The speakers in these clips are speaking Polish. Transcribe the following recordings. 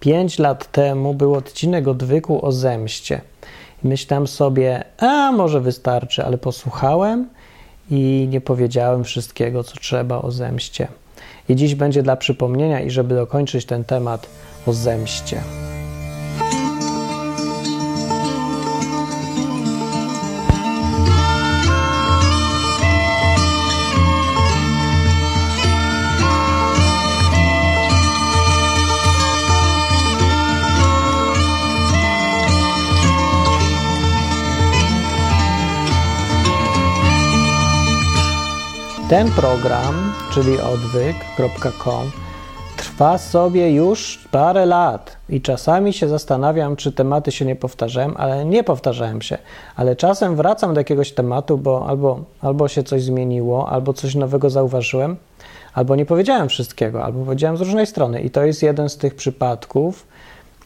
Pięć lat temu był odcinek odwyku o zemście. Myślałem sobie, a może wystarczy, ale posłuchałem i nie powiedziałem wszystkiego, co trzeba o zemście. I dziś będzie dla przypomnienia i żeby dokończyć ten temat o zemście. Ten program, czyli odwyk.com, trwa sobie już parę lat i czasami się zastanawiam, czy tematy się nie powtarzałem, ale nie powtarzałem się. Ale czasem wracam do jakiegoś tematu, bo albo, albo się coś zmieniło, albo coś nowego zauważyłem, albo nie powiedziałem wszystkiego, albo powiedziałem z różnej strony. I to jest jeden z tych przypadków,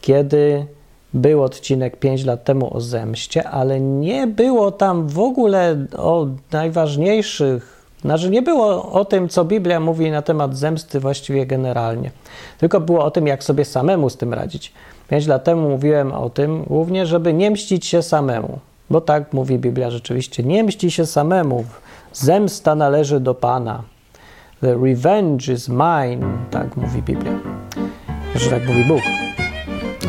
kiedy był odcinek 5 lat temu o zemście, ale nie było tam w ogóle o najważniejszych znaczy nie było o tym, co Biblia mówi na temat zemsty właściwie generalnie, tylko było o tym, jak sobie samemu z tym radzić. Lat temu mówiłem o tym głównie, żeby nie mścić się samemu, bo tak mówi Biblia rzeczywiście, nie mści się samemu, zemsta należy do Pana. The revenge is mine, tak mówi Biblia. Znaczy tak mówi Bóg.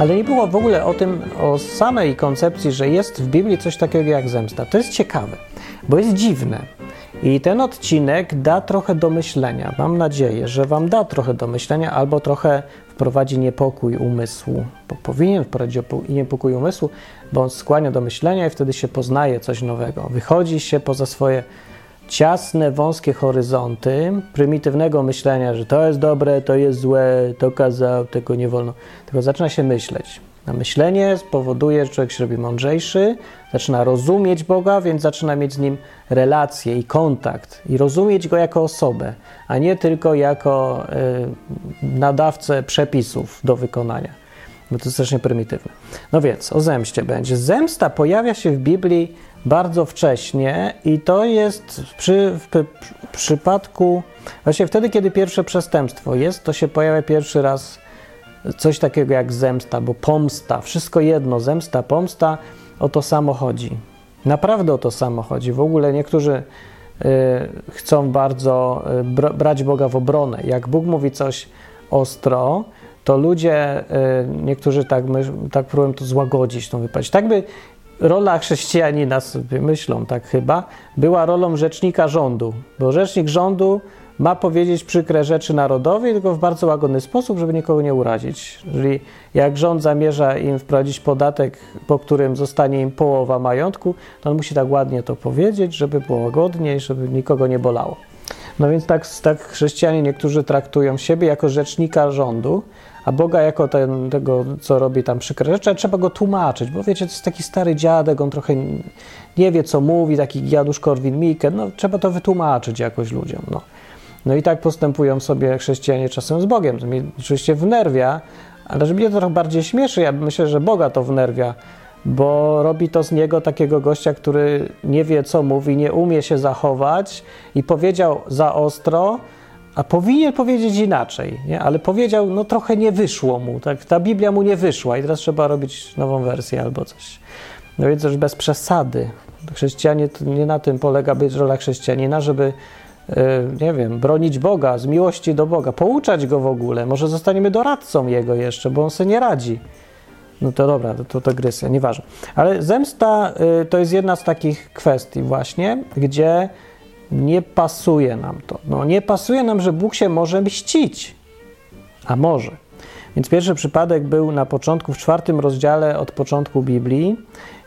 Ale nie było w ogóle o tym, o samej koncepcji, że jest w Biblii coś takiego jak zemsta. To jest ciekawe, bo jest dziwne. I ten odcinek da trochę do myślenia. Mam nadzieję, że Wam da trochę do myślenia albo trochę wprowadzi niepokój umysłu, bo powinien wprowadzić niepokój umysłu, bo on skłania do myślenia i wtedy się poznaje coś nowego. Wychodzi się poza swoje ciasne, wąskie horyzonty prymitywnego myślenia, że to jest dobre, to jest złe, to kazał, tego nie wolno, tylko zaczyna się myśleć. A myślenie spowoduje, że człowiek się robi mądrzejszy, zaczyna rozumieć Boga, więc zaczyna mieć z nim relacje i kontakt i rozumieć go jako osobę, a nie tylko jako y, nadawcę przepisów do wykonania. Bo to jest strasznie prymitywne. No więc o zemście będzie. Zemsta pojawia się w Biblii bardzo wcześnie i to jest przy, w, w przypadku, właśnie wtedy, kiedy pierwsze przestępstwo jest, to się pojawia pierwszy raz coś takiego jak zemsta, bo pomsta, wszystko jedno, zemsta, pomsta, o to samo chodzi. Naprawdę o to samo chodzi. W ogóle niektórzy y, chcą bardzo y, br brać Boga w obronę. Jak Bóg mówi coś ostro, to ludzie, y, niektórzy tak, tak próbują to złagodzić, tą wypowiedź. Tak by rola chrześcijanina, sobie myślą tak chyba, była rolą rzecznika rządu, bo rzecznik rządu ma powiedzieć przykre rzeczy narodowi, tylko w bardzo łagodny sposób, żeby nikogo nie urazić. Czyli jak rząd zamierza im wprowadzić podatek, po którym zostanie im połowa majątku, to on musi tak ładnie to powiedzieć, żeby było łagodniej, żeby nikogo nie bolało. No więc tak, tak chrześcijanie niektórzy traktują siebie jako rzecznika rządu, a Boga jako ten, tego, co robi tam przykre rzeczy, trzeba go tłumaczyć, bo wiecie, to jest taki stary dziadek, on trochę nie wie, co mówi, taki Janusz Korwin-Mikke, no trzeba to wytłumaczyć jakoś ludziom, no. No i tak postępują sobie chrześcijanie czasem z Bogiem. To mnie oczywiście wnerwia, ale żeby mnie to trochę bardziej śmieszy, ja myślę, że Boga to wnerwia, bo robi to z niego takiego gościa, który nie wie, co mówi, nie umie się zachować i powiedział za ostro, a powinien powiedzieć inaczej, nie? ale powiedział, no trochę nie wyszło mu, tak? ta Biblia mu nie wyszła i teraz trzeba robić nową wersję albo coś. No więc już bez przesady. Chrześcijanie, nie na tym polega być rola chrześcijanina, żeby nie wiem, bronić Boga, z miłości do Boga, pouczać Go w ogóle. Może zostaniemy doradcą Jego jeszcze, bo On sobie nie radzi. No to dobra, to, to dygresja, nieważne. Ale zemsta y, to jest jedna z takich kwestii właśnie, gdzie nie pasuje nam to. No, nie pasuje nam, że Bóg się może mścić. A może. Więc pierwszy przypadek był na początku, w czwartym rozdziale od początku Biblii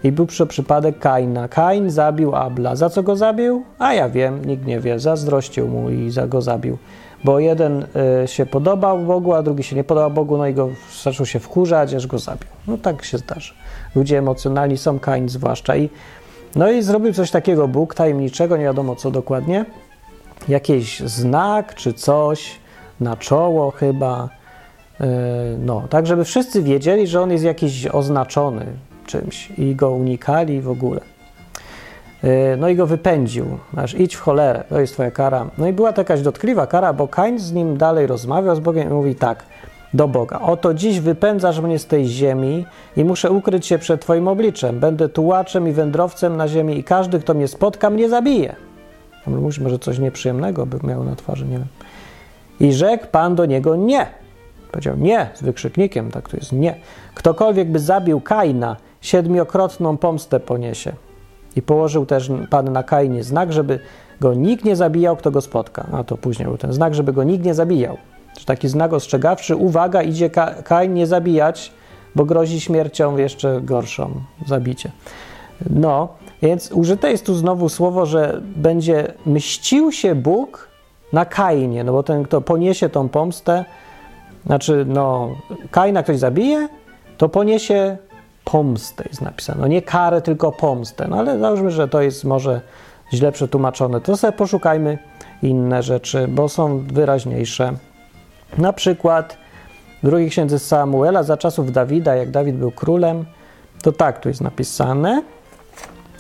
i był przy przypadek Kaina. Kain zabił Abla. Za co go zabił? A ja wiem, nikt nie wie. Zazdrościł mu i za go zabił. Bo jeden y, się podobał Bogu, a drugi się nie podobał Bogu, no i go zaczął się wkurzać, aż go zabił. No tak się zdarza. Ludzie emocjonalni są, Kain zwłaszcza. I, no i zrobił coś takiego Bóg, tajemniczego, nie wiadomo co dokładnie. Jakiś znak czy coś na czoło chyba E, no, tak, żeby wszyscy wiedzieli, że on jest jakiś oznaczony czymś i go unikali w ogóle. E, no i go wypędził, aż idź w cholerę, to jest twoja kara. No i była to jakaś dotkliwa kara, bo Kain z nim dalej rozmawiał z Bogiem i mówi tak, do Boga. Oto dziś wypędzasz mnie z tej ziemi i muszę ukryć się przed Twoim obliczem. Będę tułaczem i wędrowcem na ziemi i każdy, kto mnie spotka, mnie zabije. Może coś nieprzyjemnego by miał na twarzy, nie wiem. I rzekł Pan do niego nie. Powiedział nie z wykrzyknikiem, tak to jest nie. Ktokolwiek by zabił Kaina, siedmiokrotną pomstę poniesie. I położył też Pan na Kainie znak, żeby go nikt nie zabijał, kto go spotka. A to później był ten znak, żeby go nikt nie zabijał. To taki znak ostrzegawczy, uwaga, idzie Kain nie zabijać, bo grozi śmiercią jeszcze gorszą, zabicie. No, więc użyte jest tu znowu słowo, że będzie mścił się Bóg na Kainie, no bo ten, kto poniesie tą pomstę, znaczy, no, Kaina ktoś zabije, to poniesie pomstę, jest napisane. No nie karę, tylko pomstę. No ale załóżmy, że to jest może źle przetłumaczone. To sobie poszukajmy inne rzeczy, bo są wyraźniejsze. Na przykład w drugiej księdze Samuela za czasów Dawida, jak Dawid był królem, to tak tu jest napisane,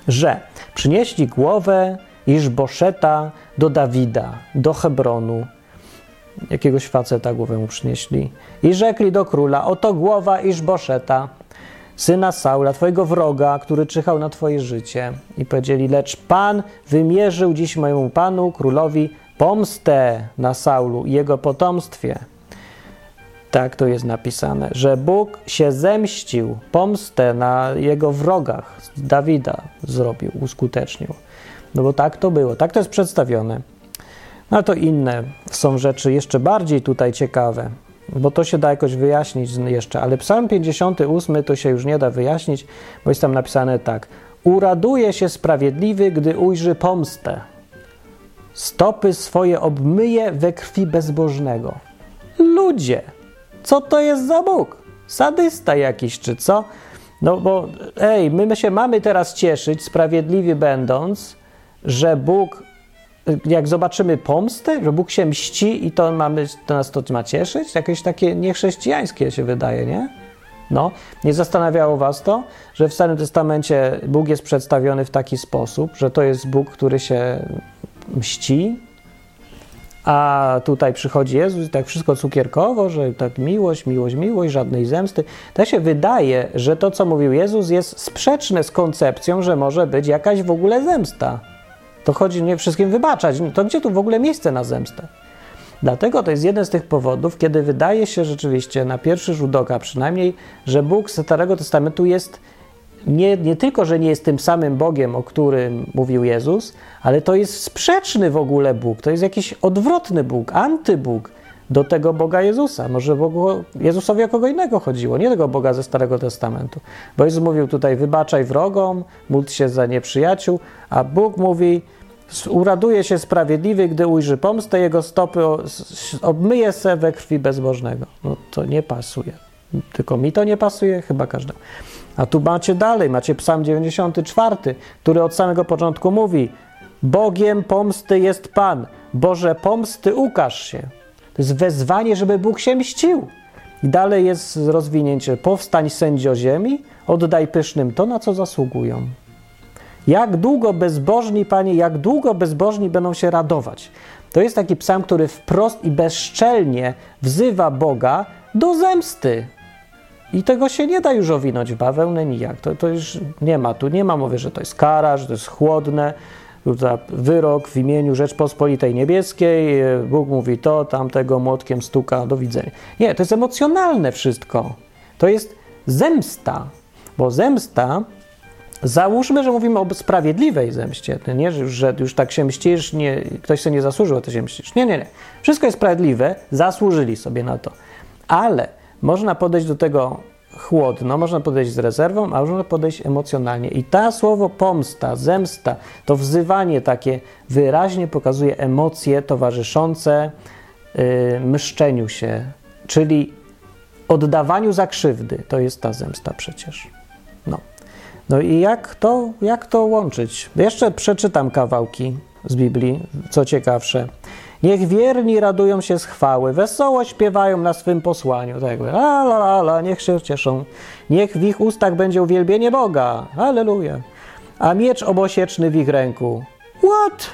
że przynieśli głowę Iżboszeta do Dawida, do Hebronu. Jakiegoś faceta głowę mu przynieśli. I rzekli do króla, oto głowa Iżboszeta, syna Saula, twojego wroga, który czyhał na twoje życie. I powiedzieli, lecz Pan wymierzył dziś mojemu Panu, królowi, pomstę na Saulu i jego potomstwie. Tak to jest napisane, że Bóg się zemścił, pomstę na jego wrogach, Dawida zrobił, uskutecznił. No bo tak to było, tak to jest przedstawione. No to inne są rzeczy jeszcze bardziej tutaj ciekawe, bo to się da jakoś wyjaśnić jeszcze, ale Psalm 58 to się już nie da wyjaśnić, bo jest tam napisane tak: Uraduje się sprawiedliwy, gdy ujrzy pomstę. Stopy swoje obmyje we krwi bezbożnego. Ludzie, co to jest za Bóg? Sadysta jakiś, czy co? No bo, ej, my się mamy teraz cieszyć, sprawiedliwie będąc, że Bóg, jak zobaczymy pomstę, że Bóg się mści i to, mamy, to nas to ma cieszyć? Jakieś takie niechrześcijańskie się wydaje, nie? No, nie zastanawiało was to, że w Starym Testamencie Bóg jest przedstawiony w taki sposób, że to jest Bóg, który się mści, a tutaj przychodzi Jezus i tak wszystko cukierkowo, że tak miłość, miłość, miłość, żadnej zemsty. To się wydaje, że to, co mówił Jezus, jest sprzeczne z koncepcją, że może być jakaś w ogóle zemsta. To chodzi nie wszystkim wybaczać. To gdzie tu w ogóle miejsce na zemstę? Dlatego to jest jeden z tych powodów, kiedy wydaje się rzeczywiście, na pierwszy rzut oka przynajmniej, że Bóg z Starego Testamentu jest nie, nie tylko, że nie jest tym samym Bogiem, o którym mówił Jezus, ale to jest sprzeczny w ogóle Bóg. To jest jakiś odwrotny Bóg, antybóg do tego Boga Jezusa. Może Bogu, Jezusowi o kogo innego chodziło, nie tego Boga ze Starego Testamentu. Bo Jezus mówił tutaj, wybaczaj wrogom, módl się za nieprzyjaciół, a Bóg mówi, uraduje się sprawiedliwy, gdy ujrzy pomstę, jego stopy obmyje se we krwi bezbożnego. No to nie pasuje. Tylko mi to nie pasuje, chyba każdemu. A tu macie dalej, macie Psalm 94, który od samego początku mówi: Bogiem pomsty jest Pan, Boże pomsty ukaż się. Jest wezwanie, żeby Bóg się mścił. I dalej jest rozwinięcie: Powstań sędzio ziemi, oddaj pysznym to, na co zasługują. Jak długo bezbożni, Panie, jak długo bezbożni będą się radować? To jest taki psalm, który wprost i bezszczelnie wzywa Boga do zemsty, i tego się nie da już owinąć w bawełnę nijak. To, to już nie ma. Tu nie ma mowy, że to jest kara, że to jest chłodne. Za wyrok w imieniu Rzeczpospolitej Niebieskiej. Bóg mówi to, tamtego młotkiem stuka, do widzenia. Nie, to jest emocjonalne wszystko. To jest zemsta. Bo zemsta, załóżmy, że mówimy o sprawiedliwej zemście. Nie, że już tak się mścisz, nie, ktoś sobie nie zasłużył, a ty się mścisz. Nie, nie, nie. Wszystko jest sprawiedliwe, zasłużyli sobie na to. Ale można podejść do tego chłodno, można podejść z rezerwą, a można podejść emocjonalnie. I ta słowo pomsta, zemsta, to wzywanie takie wyraźnie pokazuje emocje towarzyszące yy, mszczeniu się, czyli oddawaniu za krzywdy. To jest ta zemsta przecież. No, no i jak to, jak to łączyć? Jeszcze przeczytam kawałki z Biblii, co ciekawsze. Niech wierni radują się z chwały, wesoło śpiewają na swym posłaniu. Tak jakby, la, la, la, niech się cieszą. Niech w ich ustach będzie uwielbienie Boga. Aleluja. A miecz obosieczny w ich ręku. What?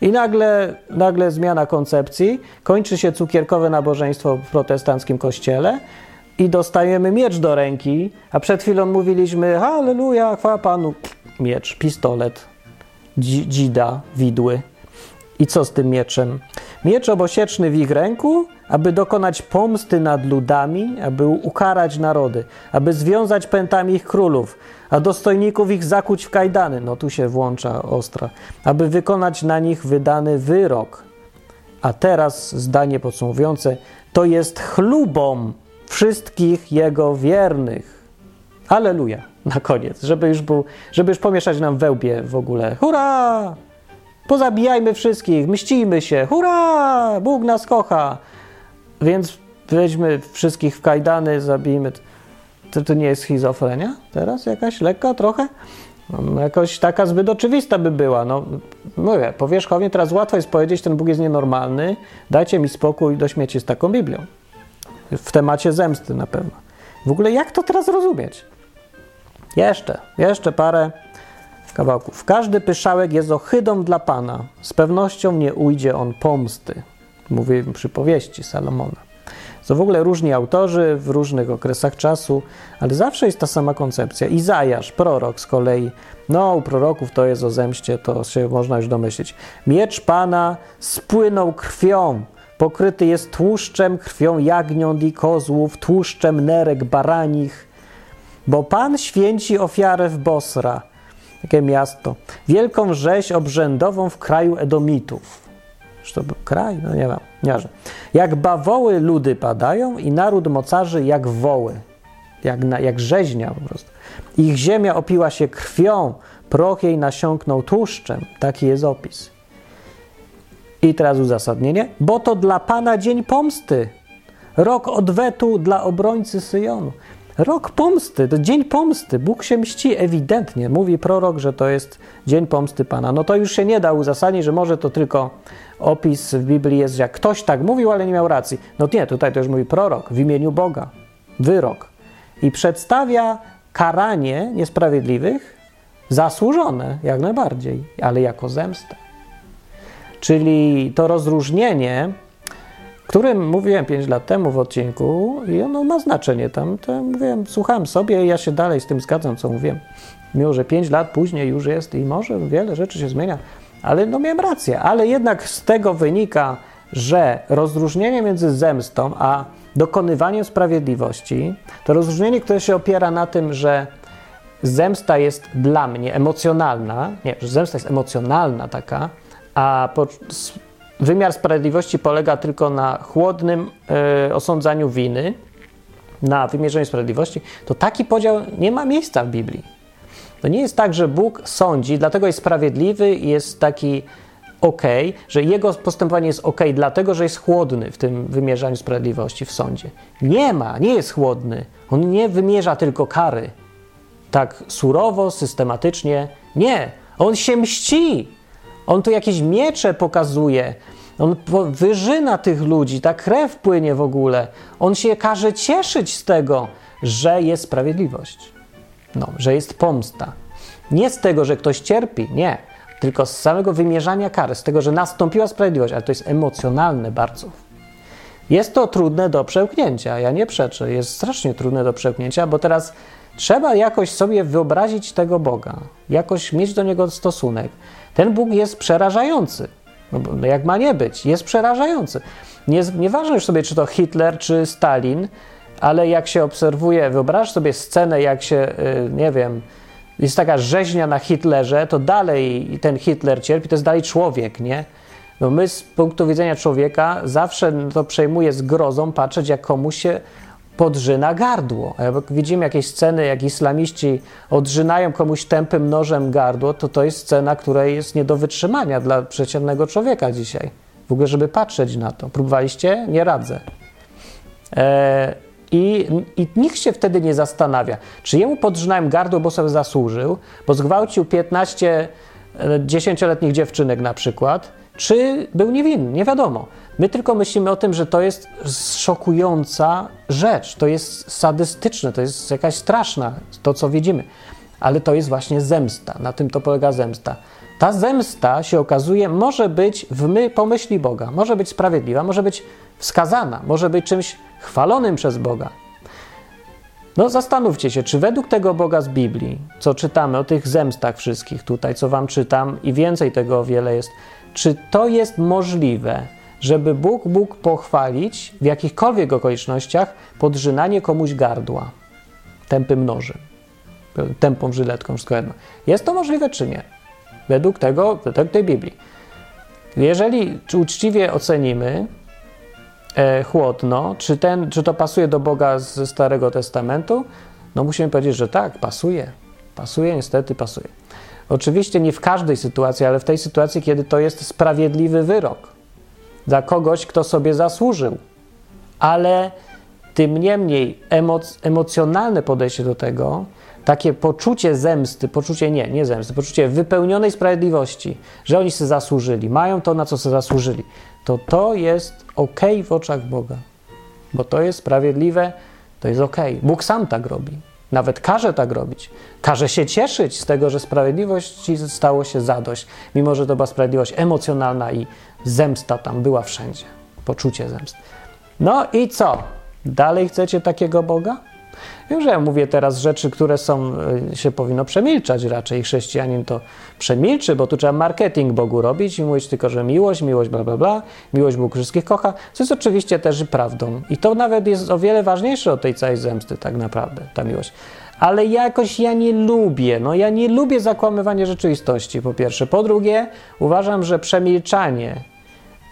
I nagle, nagle zmiana koncepcji, kończy się cukierkowe nabożeństwo w protestanckim kościele i dostajemy miecz do ręki, a przed chwilą mówiliśmy halleluja, chwała Panu. Miecz, pistolet, dzida, widły. I co z tym mieczem? Miecz obosieczny w ich ręku, aby dokonać pomsty nad ludami, aby ukarać narody, aby związać pętami ich królów, a dostojników ich zakuć w kajdany. No tu się włącza ostra. Aby wykonać na nich wydany wyrok. A teraz zdanie podsumowujące: to jest chlubą wszystkich jego wiernych. Aleluja. Na koniec, żeby już był, żeby już pomieszać nam wełbie w ogóle. Hurra! Pozabijajmy wszystkich, mścimy się. Hurra! Bóg nas kocha. Więc weźmy wszystkich w kajdany, zabijmy. To, to nie jest schizofrenia teraz jakaś lekka trochę? No, jakoś taka zbyt oczywista by była. No, mówię, powierzchownie teraz łatwo jest powiedzieć, ten Bóg jest nienormalny, dajcie mi spokój, do śmieci z taką Biblią. W temacie zemsty na pewno. W ogóle jak to teraz rozumieć? Jeszcze, jeszcze parę kawałków. Każdy pyszałek jest ohydą dla Pana. Z pewnością nie ujdzie on pomsty. Mówi przypowieści Salomona. Są w ogóle różni autorzy w różnych okresach czasu, ale zawsze jest ta sama koncepcja. Izajasz, prorok z kolei, no u proroków to jest o zemście, to się można już domyślić. Miecz Pana spłynął krwią, pokryty jest tłuszczem, krwią jagniąt i kozłów, tłuszczem nerek baranich, bo Pan święci ofiarę w Bosra, takie miasto, wielką rzeź obrzędową w kraju Edomitów. Czy to był kraj? No nie wiem, nie Jak bawoły ludy padają i naród mocarzy jak woły, jak, na, jak rzeźnia po prostu. Ich ziemia opiła się krwią, proch jej nasiąknął tłuszczem. Taki jest opis. I teraz uzasadnienie. Bo to dla Pana dzień pomsty. Rok odwetu dla obrońcy Syjonu. Rok pomsty, to dzień pomsty. Bóg się mści ewidentnie. Mówi prorok, że to jest dzień pomsty Pana. No to już się nie da uzasadnić, że może to tylko opis w Biblii jest, że jak ktoś tak mówił, ale nie miał racji. No nie, tutaj to już mówi prorok w imieniu Boga. Wyrok. I przedstawia karanie niesprawiedliwych zasłużone jak najbardziej, ale jako zemstę. Czyli to rozróżnienie którym mówiłem 5 lat temu w odcinku i ono ma znaczenie tam. To mówiłem, słuchałem sobie i ja się dalej z tym zgadzam, co mówiłem. Mimo, że 5 lat później już jest i może wiele rzeczy się zmienia, ale no miałem rację. Ale jednak z tego wynika, że rozróżnienie między zemstą a dokonywaniem sprawiedliwości, to rozróżnienie, które się opiera na tym, że zemsta jest dla mnie emocjonalna, nie, że zemsta jest emocjonalna taka, a po, wymiar sprawiedliwości polega tylko na chłodnym y, osądzaniu winy, na wymierzeniu sprawiedliwości, to taki podział nie ma miejsca w Biblii. To nie jest tak, że Bóg sądzi, dlatego jest sprawiedliwy i jest taki ok, że jego postępowanie jest ok, dlatego że jest chłodny w tym wymierzaniu sprawiedliwości w sądzie. Nie ma, nie jest chłodny. On nie wymierza tylko kary. Tak surowo, systematycznie. Nie, on się mści. On tu jakieś miecze pokazuje. On wyżyna tych ludzi, ta krew płynie w ogóle. On się każe cieszyć z tego, że jest sprawiedliwość. No, że jest pomsta. Nie z tego, że ktoś cierpi, nie, tylko z samego wymierzania kary, z tego, że nastąpiła sprawiedliwość, ale to jest emocjonalne bardzo. Jest to trudne do przełknięcia, ja nie przeczę, jest strasznie trudne do przełknięcia, bo teraz trzeba jakoś sobie wyobrazić tego Boga, jakoś mieć do niego stosunek. Ten Bóg jest przerażający. No, no jak ma nie być? Jest przerażający. Nie, nieważne już sobie, czy to Hitler, czy Stalin, ale jak się obserwuje, wyobraź sobie scenę, jak się, y, nie wiem, jest taka rzeźnia na Hitlerze, to dalej ten Hitler cierpi, to jest dalej człowiek, nie? No my z punktu widzenia człowieka zawsze to przejmuje z grozą patrzeć, jak komuś się podrzyna gardło. Jak widzimy jakieś sceny, jak islamiści odrzynają komuś tępym nożem gardło, to to jest scena, która jest nie do wytrzymania dla przeciętnego człowieka dzisiaj. W ogóle, żeby patrzeć na to. Próbowaliście? Nie radzę. E, i, I nikt się wtedy nie zastanawia, czy jemu podrzynałem gardło, bo sobie zasłużył, bo zgwałcił 15 10-letnich e, dziewczynek na przykład, czy był niewinny, nie wiadomo. My tylko myślimy o tym, że to jest szokująca rzecz, to jest sadystyczne, to jest jakaś straszna, to co widzimy. Ale to jest właśnie zemsta, na tym to polega zemsta. ta zemsta się okazuje, może być w my pomyśli Boga, może być sprawiedliwa, może być wskazana, może być czymś chwalonym przez Boga. No zastanówcie się, czy według tego Boga z Biblii, co czytamy o tych zemstach wszystkich tutaj, co wam czytam i więcej tego o wiele jest, czy to jest możliwe, żeby Bóg mógł pochwalić w jakichkolwiek okolicznościach podrzynanie komuś gardła tępym nożem, tępą żyletką, wszystko jedno. Jest to możliwe czy nie? Według tego, według tej Biblii. Jeżeli uczciwie ocenimy e, chłodno, czy, ten, czy to pasuje do Boga ze Starego Testamentu, no musimy powiedzieć, że tak, pasuje. Pasuje, niestety pasuje. Oczywiście nie w każdej sytuacji, ale w tej sytuacji, kiedy to jest sprawiedliwy wyrok dla kogoś, kto sobie zasłużył. Ale tym niemniej emoc emocjonalne podejście do tego, takie poczucie zemsty, poczucie nie, nie zemsty, poczucie wypełnionej sprawiedliwości, że oni sobie zasłużyli, mają to, na co sobie zasłużyli, to to jest ok w oczach Boga. Bo to jest sprawiedliwe, to jest ok. Bóg sam tak robi. Nawet każe tak robić. Każe się cieszyć z tego, że sprawiedliwości stało się zadość, mimo że to była sprawiedliwość emocjonalna i zemsta tam była wszędzie. Poczucie zemsty. No i co? Dalej chcecie takiego Boga? Wiem, że ja mówię teraz rzeczy, które są, e, się powinno przemilczać raczej. Chrześcijanin to przemilczy, bo tu trzeba marketing Bogu robić i mówić tylko, że miłość, miłość, bla, bla, bla, miłość Bóg wszystkich kocha, co jest oczywiście też prawdą. I to nawet jest o wiele ważniejsze od tej całej zemsty, tak naprawdę, ta miłość. Ale jakoś ja nie lubię, no ja nie lubię zakłamywania rzeczywistości, po pierwsze. Po drugie, uważam, że przemilczanie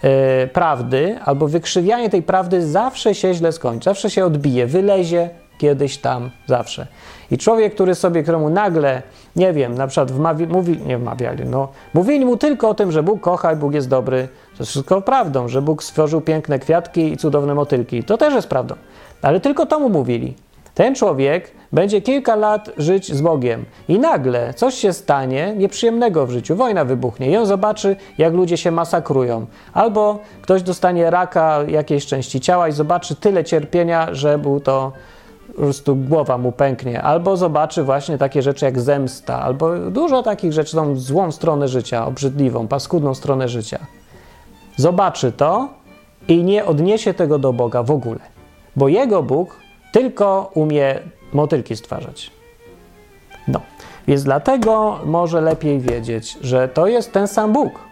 yy, prawdy albo wykrzywianie tej prawdy zawsze się źle skończy, zawsze się odbije, wylezie kiedyś tam, zawsze. I człowiek, który sobie, któremu nagle, nie wiem, na przykład wmawi, mówi, nie wmawiali, no, mówili mu tylko o tym, że Bóg kocha i Bóg jest dobry, to jest wszystko prawdą, że Bóg stworzył piękne kwiatki i cudowne motylki, to też jest prawdą, ale tylko to mu mówili. Ten człowiek będzie kilka lat żyć z Bogiem i nagle coś się stanie nieprzyjemnego w życiu, wojna wybuchnie i on zobaczy, jak ludzie się masakrują. Albo ktoś dostanie raka jakiejś części ciała i zobaczy tyle cierpienia, że był to po prostu głowa mu pęknie, albo zobaczy właśnie takie rzeczy jak zemsta, albo dużo takich rzeczy, tą złą stronę życia, obrzydliwą, paskudną stronę życia. Zobaczy to i nie odniesie tego do Boga w ogóle, bo jego Bóg tylko umie motylki stwarzać. No, więc dlatego może lepiej wiedzieć, że to jest ten sam Bóg.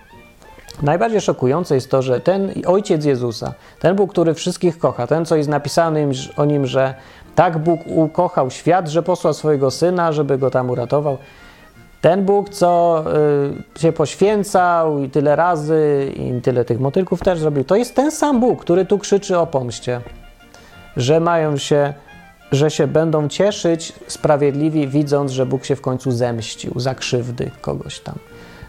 Najbardziej szokujące jest to, że ten ojciec Jezusa, ten Bóg, który wszystkich kocha, ten, co jest napisane o nim, że tak Bóg ukochał świat, że posłał swojego syna, żeby go tam uratował. Ten Bóg, co y, się poświęcał i tyle razy, i tyle tych motylków też zrobił, to jest ten sam Bóg, który tu krzyczy o pomście, że mają się, że się będą cieszyć sprawiedliwi, widząc, że Bóg się w końcu zemścił za krzywdy kogoś tam,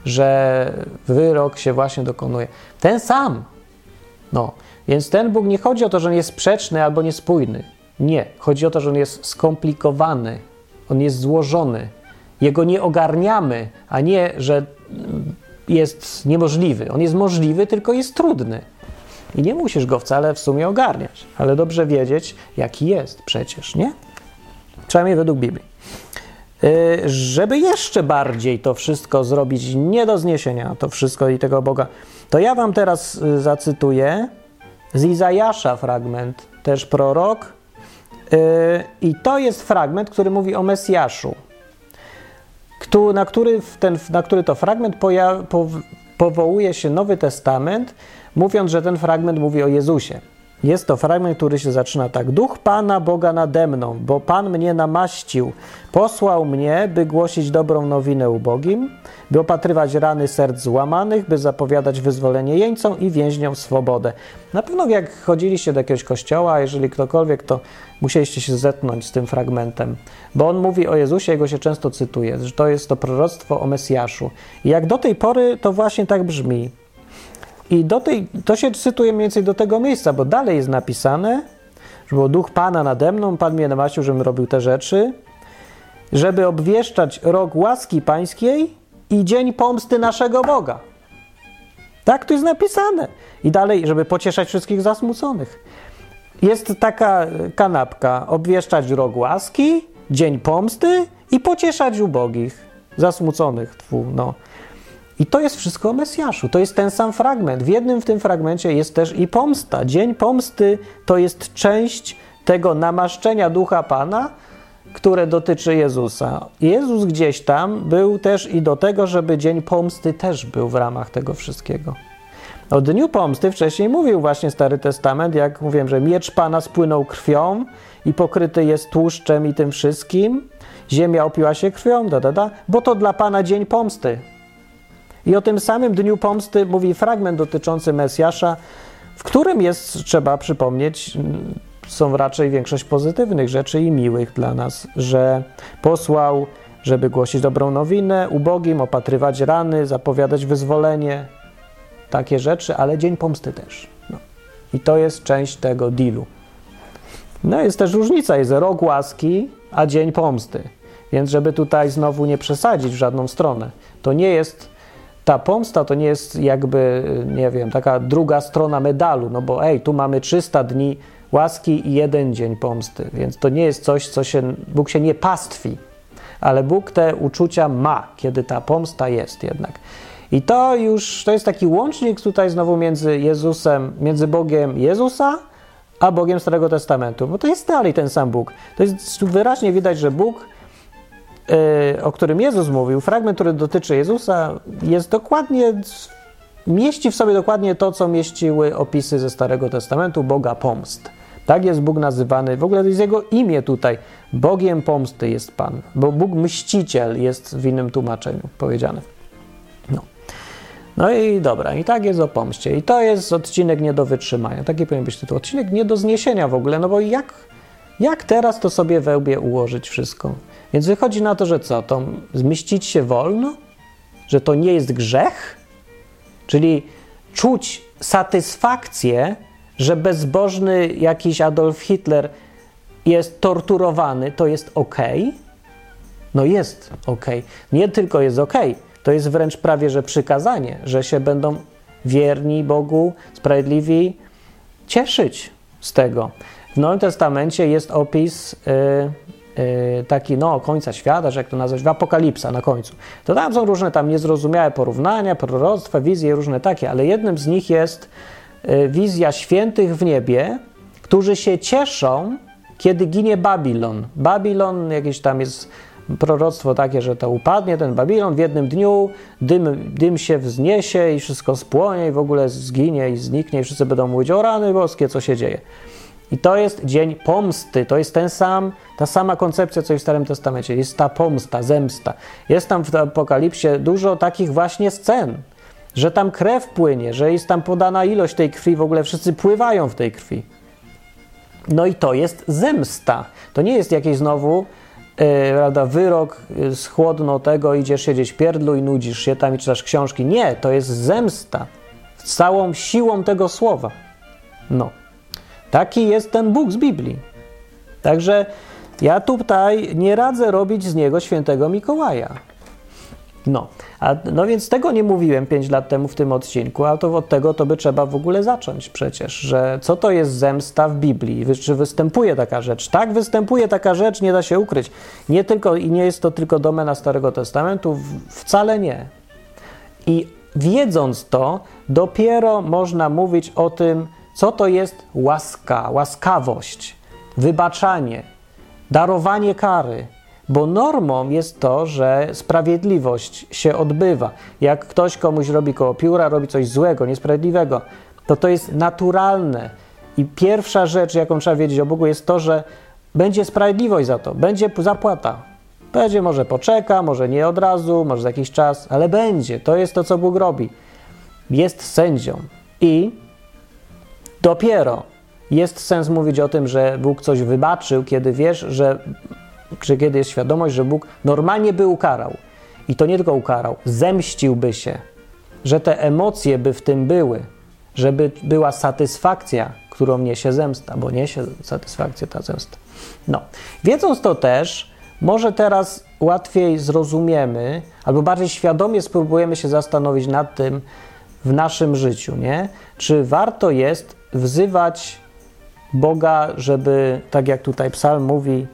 że wyrok się właśnie dokonuje. Ten sam. No, więc ten Bóg nie chodzi o to, że on jest sprzeczny albo niespójny. Nie. Chodzi o to, że on jest skomplikowany, on jest złożony. Jego nie ogarniamy, a nie, że jest niemożliwy. On jest możliwy, tylko jest trudny. I nie musisz go wcale w sumie ogarniać, ale dobrze wiedzieć, jaki jest przecież, nie? Przynajmniej według Biblii. Yy, żeby jeszcze bardziej to wszystko zrobić nie do zniesienia, to wszystko i tego Boga, to ja wam teraz y, zacytuję z Izajasza fragment, też prorok, I to jest fragment, który mówi o Mesjaszu, na który, ten, na który to fragment powołuje się Nowy Testament, mówiąc, że ten fragment mówi o Jezusie. Jest to fragment, który się zaczyna tak. Duch Pana Boga nade mną, bo Pan mnie namaścił. Posłał mnie, by głosić dobrą nowinę ubogim, by opatrywać rany serc złamanych, by zapowiadać wyzwolenie jeńcom i więźniom swobodę. Na pewno jak chodziliście do jakiegoś kościoła, jeżeli ktokolwiek, to musieliście się zetnąć z tym fragmentem, bo on mówi o Jezusie, jego się często cytuje, że to jest to proroctwo o Mesjaszu. I jak do tej pory to właśnie tak brzmi. I do tej, to się cytuje mniej więcej do tego miejsca, bo dalej jest napisane, że było duch Pana nade mną, Pan mnie namaścił, żebym robił te rzeczy, żeby obwieszczać rok łaski pańskiej i dzień pomsty naszego Boga. Tak tu jest napisane. I dalej, żeby pocieszać wszystkich zasmuconych. Jest taka kanapka, obwieszczać rok łaski, dzień pomsty i pocieszać ubogich, zasmuconych, tfu, no. I to jest wszystko o Mesjaszu. To jest ten sam fragment. W jednym w tym fragmencie jest też i pomsta. Dzień pomsty to jest część tego namaszczenia ducha Pana, które dotyczy Jezusa. Jezus gdzieś tam był też i do tego, żeby dzień pomsty też był w ramach tego wszystkiego. O dniu pomsty wcześniej mówił właśnie Stary Testament, jak mówiłem, że miecz Pana spłynął krwią i pokryty jest tłuszczem i tym wszystkim. Ziemia opiła się krwią, da, da, da, bo to dla Pana dzień pomsty. I o tym samym dniu pomsty mówi fragment dotyczący Mesjasza, w którym jest, trzeba przypomnieć, są raczej większość pozytywnych rzeczy i miłych dla nas, że posłał, żeby głosić dobrą nowinę, ubogim, opatrywać rany, zapowiadać wyzwolenie, takie rzeczy, ale dzień pomsty też. No. I to jest część tego dealu. No jest też różnica, jest rok łaski, a dzień pomsty. Więc żeby tutaj znowu nie przesadzić w żadną stronę. To nie jest, ta pomsta to nie jest jakby, nie wiem, taka druga strona medalu, no bo ej, tu mamy 300 dni łaski i jeden dzień pomsty, więc to nie jest coś, co się, Bóg się nie pastwi, ale Bóg te uczucia ma, kiedy ta pomsta jest jednak. I to już, to jest taki łącznik tutaj znowu między Jezusem, między Bogiem Jezusa, a Bogiem Starego Testamentu, bo to jest dalej ten sam Bóg. To jest wyraźnie widać, że Bóg, o którym Jezus mówił, fragment, który dotyczy Jezusa, jest dokładnie, mieści w sobie dokładnie to, co mieściły opisy ze Starego Testamentu Boga pomst. Tak jest Bóg nazywany, w ogóle to jest Jego imię tutaj. Bogiem pomsty jest Pan, bo Bóg mściciel jest w innym tłumaczeniu powiedziane. No. No i dobra, i tak jest o pomście. I to jest odcinek nie do wytrzymania. Taki powinien być tytuł. Odcinek nie do zniesienia w ogóle, no bo jak, jak teraz to sobie we łbie ułożyć wszystko? Więc wychodzi na to, że co? To zmieścić się wolno? Że to nie jest grzech? Czyli czuć satysfakcję, że bezbożny jakiś Adolf Hitler jest torturowany, to jest ok? No jest ok. Nie tylko jest ok, to jest wręcz prawie że przykazanie, że się będą wierni Bogu, sprawiedliwi, cieszyć z tego. W Nowym Testamencie jest opis yy, taki, no, końca świata, że jak to nazwać, Apokalipsa na końcu. To tam są różne tam niezrozumiałe porównania, proroctwa, wizje różne takie, ale jednym z nich jest yy, wizja świętych w niebie, którzy się cieszą, kiedy ginie Babilon. Babilon jakiś tam jest proroctwo takie, że to upadnie ten Babilon w jednym dniu, dym, dym się wzniesie i wszystko spłonie i w ogóle zginie i zniknie i wszyscy będą mówić o rany boskie, co się dzieje. I to jest dzień pomsty, to jest ten sam, ta sama koncepcja, co i w Starym Testamencie. Jest ta pomsta, zemsta. Jest tam w Apokalipsie dużo takich właśnie scen, że tam krew płynie, że jest tam podana ilość tej krwi, w ogóle wszyscy pływają w tej krwi. No i to jest zemsta. To nie jest jakieś znowu yy, prawda, wyrok, yy, schłodno tego, idziesz siedzieć pierdlu i nudzisz się tam i czytasz książki. Nie, to jest zemsta. Z całą siłą tego słowa. No. Taki jest ten Bóg z Biblii. Także ja tutaj nie radzę robić z niego świętego Mikołaja. No, a, no więc tego nie mówiłem 5 lat temu w tym odcinku, a to od tego to by trzeba w ogóle zacząć przecież, że co to jest zemsta w Biblii, czy występuje taka rzecz. Tak, występuje taka rzecz, nie da się ukryć. Nie tylko, I nie jest to tylko domena Starego Testamentu, wcale nie. I wiedząc to, dopiero można mówić o tym, co to jest łaska, łaskawość, wybaczanie, darowanie kary, bo normą jest to, że sprawiedliwość się odbywa. Jak ktoś komuś robi koło pióra, robi coś złego, niesprawiedliwego, to to jest naturalne. I pierwsza rzecz, jaką trzeba wiedzieć o Bogu, jest to, że będzie sprawiedliwość za to, będzie zapłata. Będzie, może poczeka, może nie od razu, może za jakiś czas, ale będzie. To jest to, co Bóg robi. Jest sędzią. I dopiero jest sens mówić o tym, że Bóg coś wybaczył, kiedy wiesz, że że kiedy jest świadomość, że Bóg normalnie by ukarał. I to nie tylko ukarał, zemściłby się, że te emocje by w tym były, żeby była satysfakcja, którą niesie zemsta, bo niesie satysfakcję ta zemsta. No, wiedząc to też, może teraz łatwiej zrozumiemy, albo bardziej świadomie spróbujemy się zastanowić nad tym w naszym życiu, nie? Czy warto jest wzywać Boga, żeby, tak jak tutaj psalm mówi,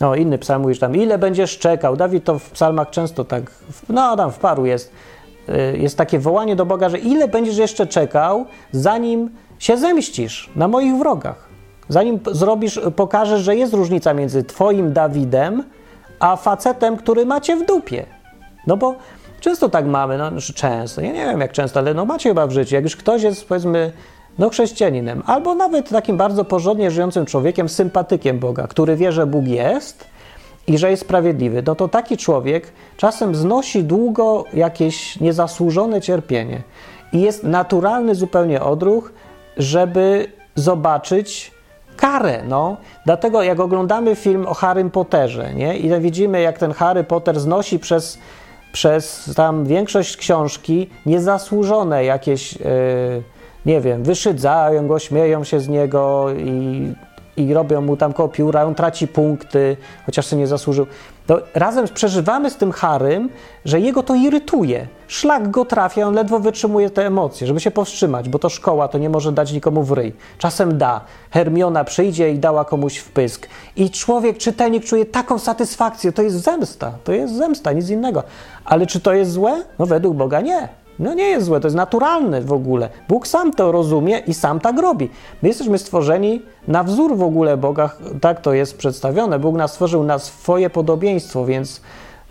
no, inny psalm mówi, że tam ile będziesz czekał. Dawid to w psalmach często tak, no tam w paru jest. y, jest takie wołanie do Boga, że ile będziesz jeszcze czekał, zanim się zemścisz na moich wrogach. Zanim zrobisz, pokażesz, że jest różnica między twoim Dawidem, a facetem, który macie w dupie. No bo często tak mamy, no często, ja nie wiem jak często, ale no macie chyba w życiu, jak już ktoś jest powiedzmy no chrześcijaninem, albo nawet takim bardzo porządnie żyjącym człowiekiem, sympatykiem Boga, który wie, że Bóg jest i że jest sprawiedliwy, no to taki człowiek czasem znosi długo jakieś niezasłużone cierpienie i jest naturalny zupełnie odruch, żeby zobaczyć karę, no. Dlatego jak oglądamy film o Harrym Potterze, nie, i widzimy jak ten Harry Potter znosi przez, przez tam większość książki niezasłużone jakieś... Yy, nie wiem, wyszydzają go, śmieją się z niego i, i robią mu tam kopiura, on traci punkty, chociaż sobie nie zasłużył. To razem przeżywamy z tym Harym, że jego to irytuje. Szlak go trafia, on ledwo wytrzymuje te emocje, żeby się powstrzymać, bo to szkoła, to nie może dać nikomu w ryj. Czasem da. Hermiona przyjdzie i dała komuś w pysk. I człowiek, czytelnik czuje taką satysfakcję. To jest zemsta. To jest zemsta, nic innego. Ale czy to jest złe? No według Boga nie. No nie jest złe, to jest naturalne w ogóle. Bóg sam to rozumie i sam tak robi. My jesteśmy stworzeni na wzór w ogóle Boga, tak to jest przedstawione. Bóg nas stworzył na swoje podobieństwo, więc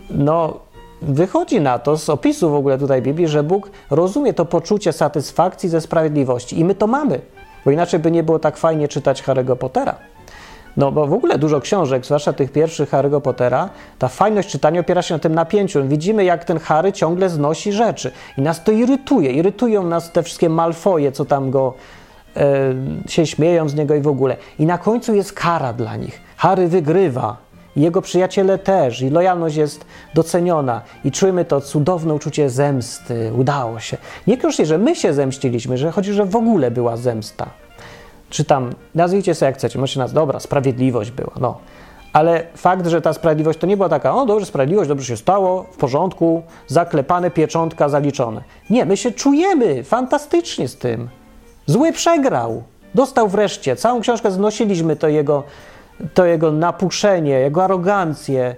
no wychodzi na to z opisu w ogóle tutaj Biblii, że Bóg rozumie to poczucie satysfakcji ze sprawiedliwości i my to mamy, bo inaczej by nie było tak fajnie czytać Harry'ego Pottera. No bo w ogóle dużo książek, zwłaszcza tych pierwszych Harry'ego Pottera, ta fajność czytania opiera się na tym napięciu. Widzimy, jak ten Harry ciągle znosi rzeczy i nas to irytuje. Irytują nas te wszystkie malfoje, co tam go e, się śmieją z niego i w ogóle. I na końcu jest kara dla nich. Harry wygrywa, jego przyjaciele też, i lojalność jest doceniona, i czujemy to cudowne uczucie zemsty. Udało się. Nie koniecznie, że my się zemściliśmy, że chodzi, że w ogóle była zemsta czy tam, nazwijcie sobie jak chcecie, możecie nas, dobra, sprawiedliwość była, no. Ale fakt, że ta sprawiedliwość to nie była taka, o dobrze, sprawiedliwość, dobrze się stało, w porządku, zaklepane, pieczątka, zaliczone. Nie, my się czujemy fantastycznie z tym. Zły przegrał. Dostał wreszcie. Całą książkę znosiliśmy to jego, to jego napuszenie, jego arogancję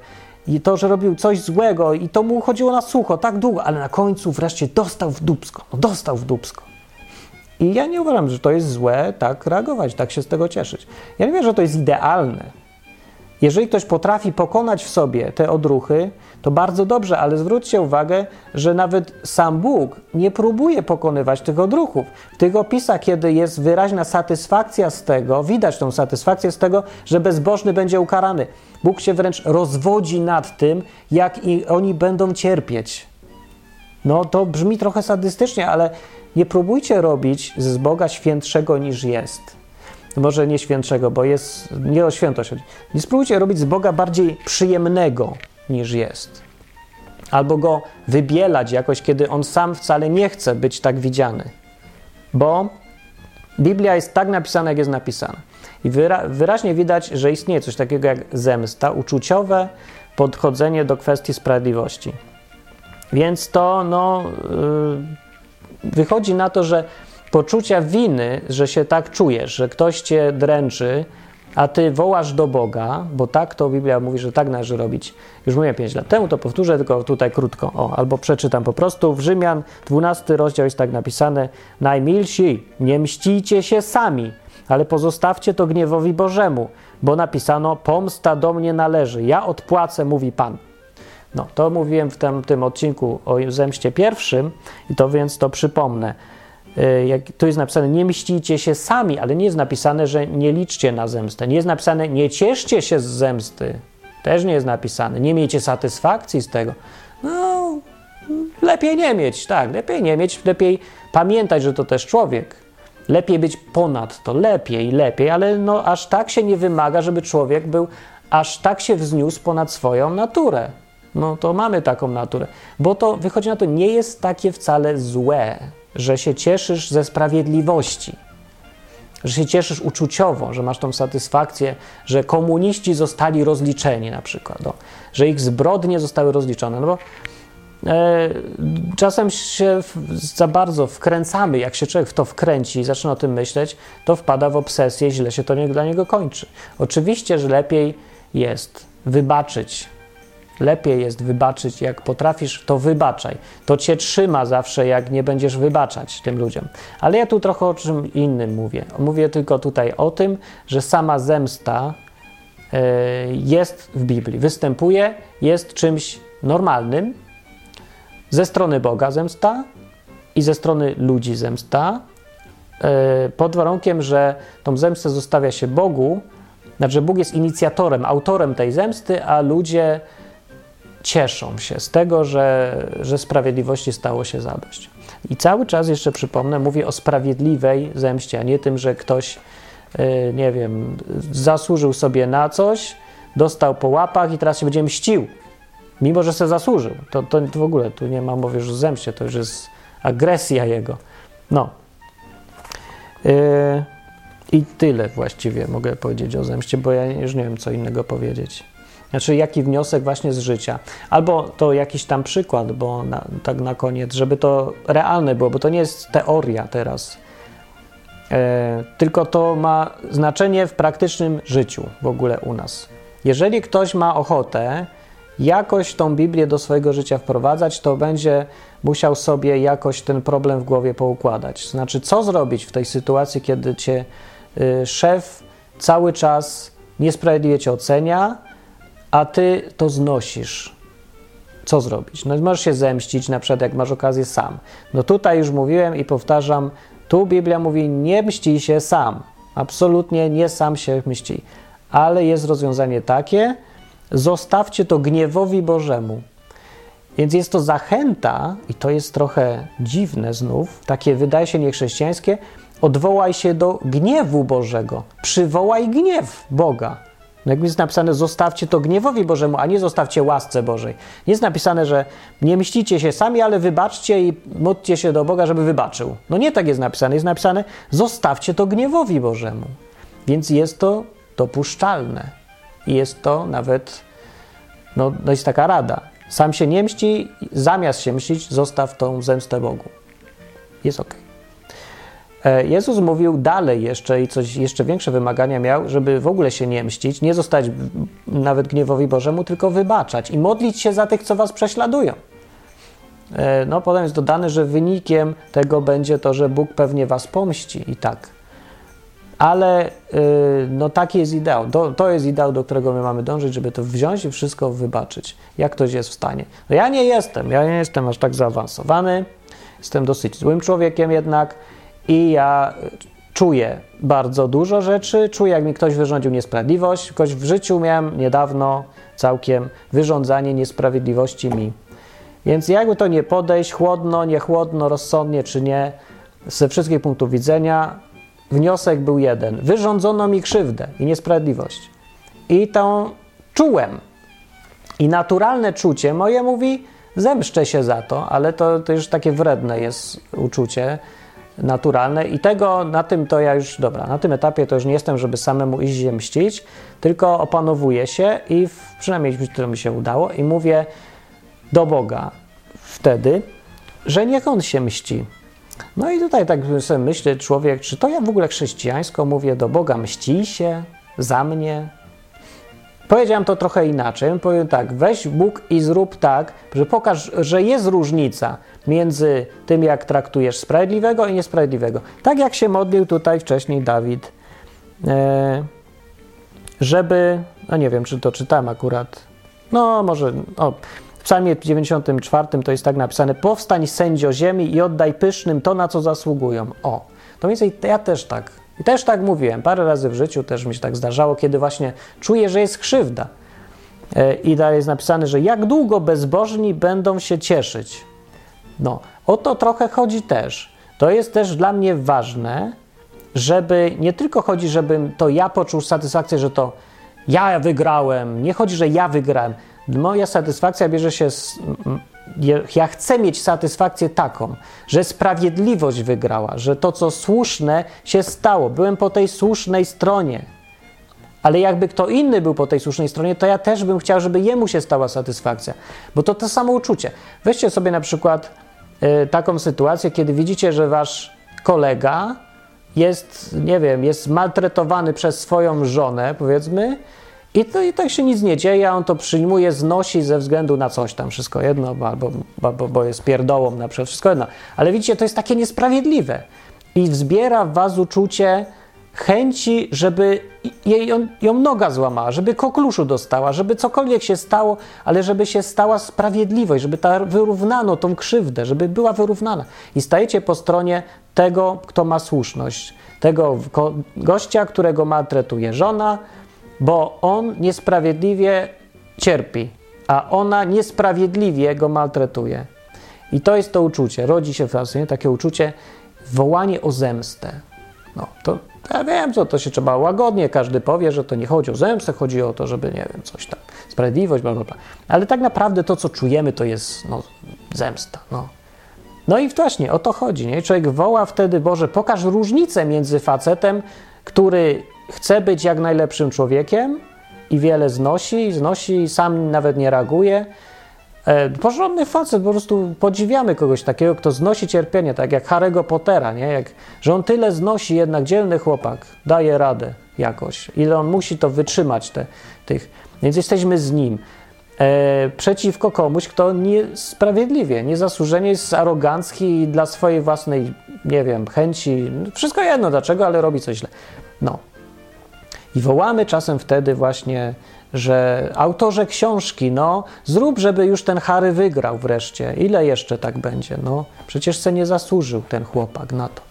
i to, że robił coś złego i to mu chodziło na sucho tak długo, ale na końcu wreszcie dostał w dubsko. No dostał w dubsko. I ja nie uważam, że to jest złe tak reagować, tak się z tego cieszyć. Ja nie wiem, że to jest idealne. Jeżeli ktoś potrafi pokonać w sobie te odruchy, to bardzo dobrze, ale zwróćcie uwagę, że nawet sam Bóg nie próbuje pokonywać tych odruchów. W tych opisach, kiedy jest wyraźna satysfakcja z tego, widać tą satysfakcję z tego, że bezbożny będzie ukarany. Bóg się wręcz rozwodzi nad tym, jak oni będą cierpieć. No to brzmi trochę sadystycznie, ale nie próbujcie robić z Boga świętszego niż jest. Może nie świętszego, bo jest, nie o świętość chodzi. Nie spróbujcie robić z Boga bardziej przyjemnego niż jest. Albo go wybielać jakoś, kiedy on sam wcale nie chce być tak widziany. Bo Biblia jest tak napisana, jak jest napisana. I wyra wyraźnie widać, że istnieje coś takiego jak zemsta, uczuciowe podchodzenie do kwestii sprawiedliwości. Więc to, no. Yy, wychodzi na to, że poczucia winy, że się tak czujesz, że ktoś cię dręczy, a ty wołasz do Boga, bo tak to Biblia mówi, że tak należy robić. Już mówiłem 5 lat temu, to powtórzę tylko tutaj krótko. O, albo przeczytam po prostu. W Rzymian 12 rozdział jest tak napisane: Najmilsi, nie mścicie się sami, ale pozostawcie to gniewowi Bożemu, bo napisano: Pomsta do mnie należy, ja odpłacę, mówi Pan. No, to mówiłem w tym, tym odcinku o zemście pierwszym i to więc to przypomnę. Y, jak, tu jest napisane, nie mścicie się sami, ale nie jest napisane, że nie liczcie na zemstę. Nie jest napisane, nie cieszcie się z zemsty. Też nie jest napisane. Nie miejcie satysfakcji z tego. No, lepiej nie mieć, tak, lepiej nie mieć, lepiej pamiętać, że to też człowiek. Lepiej być ponad to, lepiej, lepiej, ale no aż tak się nie wymaga, żeby człowiek był, aż tak się wzniósł ponad swoją naturę. No to mamy taką naturę. Bo to wychodzi na to, nie jest takie wcale złe, że się cieszysz ze sprawiedliwości, że się cieszysz uczuciowo, że masz tą satysfakcję, że komuniści zostali rozliczeni na przykład, że ich zbrodnie zostały rozliczone. No bo e, czasem się w, za bardzo wkręcamy, jak się człowiek w to wkręci i zaczyna o tym myśleć, to wpada w obsesję, źle się to nie, dla niego kończy. Oczywiście, że lepiej jest wybaczyć lepiej jest wybaczyć, jak potrafisz, to wybaczaj. To cię trzyma zawsze, jak nie będziesz wybaczać tym ludziom. Ale ja tu trochę o czym innym mówię. Mówię tylko tutaj o tym, że sama zemsta e, jest w Biblii, występuje, jest czymś normalnym. Ze strony Boga zemsta i ze strony ludzi zemsta, e, pod warunkiem, że tą zemstę zostawia się Bogu, znaczy Bóg jest inicjatorem, autorem tej zemsty, a ludzie cieszą się z tego, że, że sprawiedliwości stało się zadość. I cały czas jeszcze przypomnę, mówię o sprawiedliwej zemście, a nie tym, że ktoś, yy, nie wiem, zasłużył sobie na coś, dostał po łapach i teraz się będzie mścił, mimo że sobie zasłużył. To, to, to w ogóle tu nie ma mowy już o zemście, to już jest agresja jego. No. Yy, I tyle właściwie mogę powiedzieć o zemście, bo ja już nie wiem, co innego powiedzieć. Znaczy, jaki wniosek właśnie z życia. Albo to jakiś tam przykład, bo na, tak na koniec, żeby to realne było, bo to nie jest teoria teraz. E, tylko to ma znaczenie w praktycznym życiu w ogóle u nas. Jeżeli ktoś ma ochotę jakoś tą Biblię do swojego życia wprowadzać, to będzie musiał sobie jakoś ten problem w głowie poukładać. Znaczy, co zrobić w tej sytuacji, kiedy cię y, szef cały czas niesprawiedliwie cię ocenia, a ty to znosisz. Co zrobić? No możesz się zemścić, na przykład jak masz okazję sam. No tutaj już mówiłem i powtarzam, tu Biblia mówi, nie mści się sam. Absolutnie nie sam się mści. Ale jest rozwiązanie takie, zostawcie to gniewowi Bożemu. Więc jest to zachęta, i to jest trochę dziwne znów, takie wydaje się niechrześcijańskie, odwołaj się do gniewu Bożego. Przywołaj gniew Boga. No jak jest napisane, zostawcie to gniewowi Bożemu, a nie zostawcie łasce Bożej. Nie jest napisane, że nie myślicie się sami, ale wybaczcie i módlcie się do Boga, żeby wybaczył. No nie tak jest napisane. Jest napisane, zostawcie to gniewowi Bożemu. Więc jest to dopuszczalne. I jest to nawet, no, no jest taka rada. Sam się nie mści, zamiast się mścić, zostaw tą zemstę Bogu. Jest ok. E, Jezus mówił dalej jeszcze i coś jeszcze większe wymagania miał, żeby w ogóle się nie mścić, nie zostać nawet gniewowi Bożemu, tylko wybaczać i modlić się za tych, co was prześladują. E, no, potem jest dodane, że wynikiem tego będzie to, że Bóg pewnie was pomści i tak. Ale y, no taki jest ideał. To, to jest ideał, do którego my mamy dążyć, żeby to wziąć i wszystko wybaczyć, jak ktoś jest w stanie. No ja nie jestem, ja nie jestem aż tak zaawansowany, jestem dosyć złym człowiekiem jednak i ja czuję bardzo dużo rzeczy, czuję jak mi ktoś wyrządził niesprawiedliwość, ktoś w życiu miałem niedawno całkiem wyrządzanie niesprawiedliwości mi. Więc jakby to nie podejść, chłodno, nie chłodno, rozsądnie czy nie, ze wszystkich punktów widzenia, wniosek był jeden. Wyrządzono mi krzywdę i niesprawiedliwość. I tą czułem. I naturalne czucie moje mówi, zemszczę się za to, ale to, to już takie wredne jest uczucie naturalne i tego, na tym to ja już, dobra, na tym etapie to już nie jestem, żeby samemu iść się mścić, tylko opanowuję się i w, przynajmniej to mi się udało i mówię do Boga wtedy, że niech On się mści, no i tutaj tak sobie myśli człowiek, czy to ja w ogóle chrześcijańsko mówię do Boga, mści się za mnie? Powiedziałem to trochę inaczej. Powiem tak, weź Bóg i zrób tak, że pokaż, że jest różnica między tym, jak traktujesz sprawiedliwego i niesprawiedliwego. Tak jak się modlił tutaj wcześniej Dawid, e, żeby, no nie wiem, czy to czytałem akurat, no może, o, w psalmie 94 to jest tak napisane: Powstań sędzio ziemi i oddaj pysznym to, na co zasługują. O, to więcej ja też tak. I też tak mówiłem. Parę razy w życiu też mi się tak zdarzało, kiedy właśnie czuję, że jest krzywda. E, I dalej jest napisane, że jak długo bezbożni będą się cieszyć. No, o to trochę chodzi też. To jest też dla mnie ważne, żeby nie tylko chodzi, żebym to ja poczuł satysfakcję, że to ja wygrałem. Nie chodzi, że ja wygrałem. Moja satysfakcja bierze się z. Ja chcę mieć satysfakcję taką, że sprawiedliwość wygrała, że to, co słuszne, się stało. Byłem po tej słusznej stronie. Ale jakby kto inny był po tej słusznej stronie, to ja też bym chciał, żeby jemu się stała satysfakcja. Bo to to samo uczucie. Weźcie sobie na przykład y, taką sytuację, kiedy widzicie, że wasz kolega jest, nie wiem, jest maltretowany przez swoją żonę, powiedzmy, I to, I tak się nic nie dzieje, on to przyjmuje, znosi ze względu na coś tam, wszystko jedno, albo, bo jest pierdołą na przykład, wszystko jedno. Ale widzicie, to jest takie niesprawiedliwe. I wzbiera w was uczucie chęci, żeby jej ją, ją noga złamała, żeby kokluszu dostała, żeby cokolwiek się stało, ale żeby się stała sprawiedliwość, żeby ta wyrównano tą krzywdę, żeby była wyrównana. I stajecie po stronie tego, kto ma słuszność, tego gościa, którego maltretuje żona, bo on niesprawiedliwie cierpi, a ona niesprawiedliwie go maltretuje. I to jest to uczucie, rodzi się w nas takie uczucie, wołanie o zemstę. No, to ja wiem, co to się trzeba łagodnie, każdy powie, że to nie chodzi o zemstę, chodzi o to, żeby, nie wiem, coś tam, sprawiedliwość, bla, bla, bla. Ale tak naprawdę to, co czujemy, to jest no, zemsta. No. no i właśnie o to chodzi. Nie? Człowiek woła wtedy, Boże, pokaż różnicę między facetem, który chce być jak najlepszym człowiekiem i wiele znosi, znosi i sam nawet nie reaguje, E, porządny facet, po prostu podziwiamy kogoś takiego, kto znosi cierpienie, tak jak Harry'ego Pottera, nie? Jak, że on tyle znosi, jednak dzielny chłopak, daje radę jakoś. Ile on musi to wytrzymać, te, tych. Więc jesteśmy z nim. E, przeciwko komuś, kto niesprawiedliwie, niezasłużenie jest arogancki i dla swojej własnej, nie wiem, chęci, wszystko jedno dlaczego, ale robi coś źle. No. I wołamy czasem wtedy właśnie że autorze książki, no zrób, żeby już ten Harry wygrał wreszcie. Ile jeszcze tak będzie? No przecież se nie zasłużył ten chłopak na to.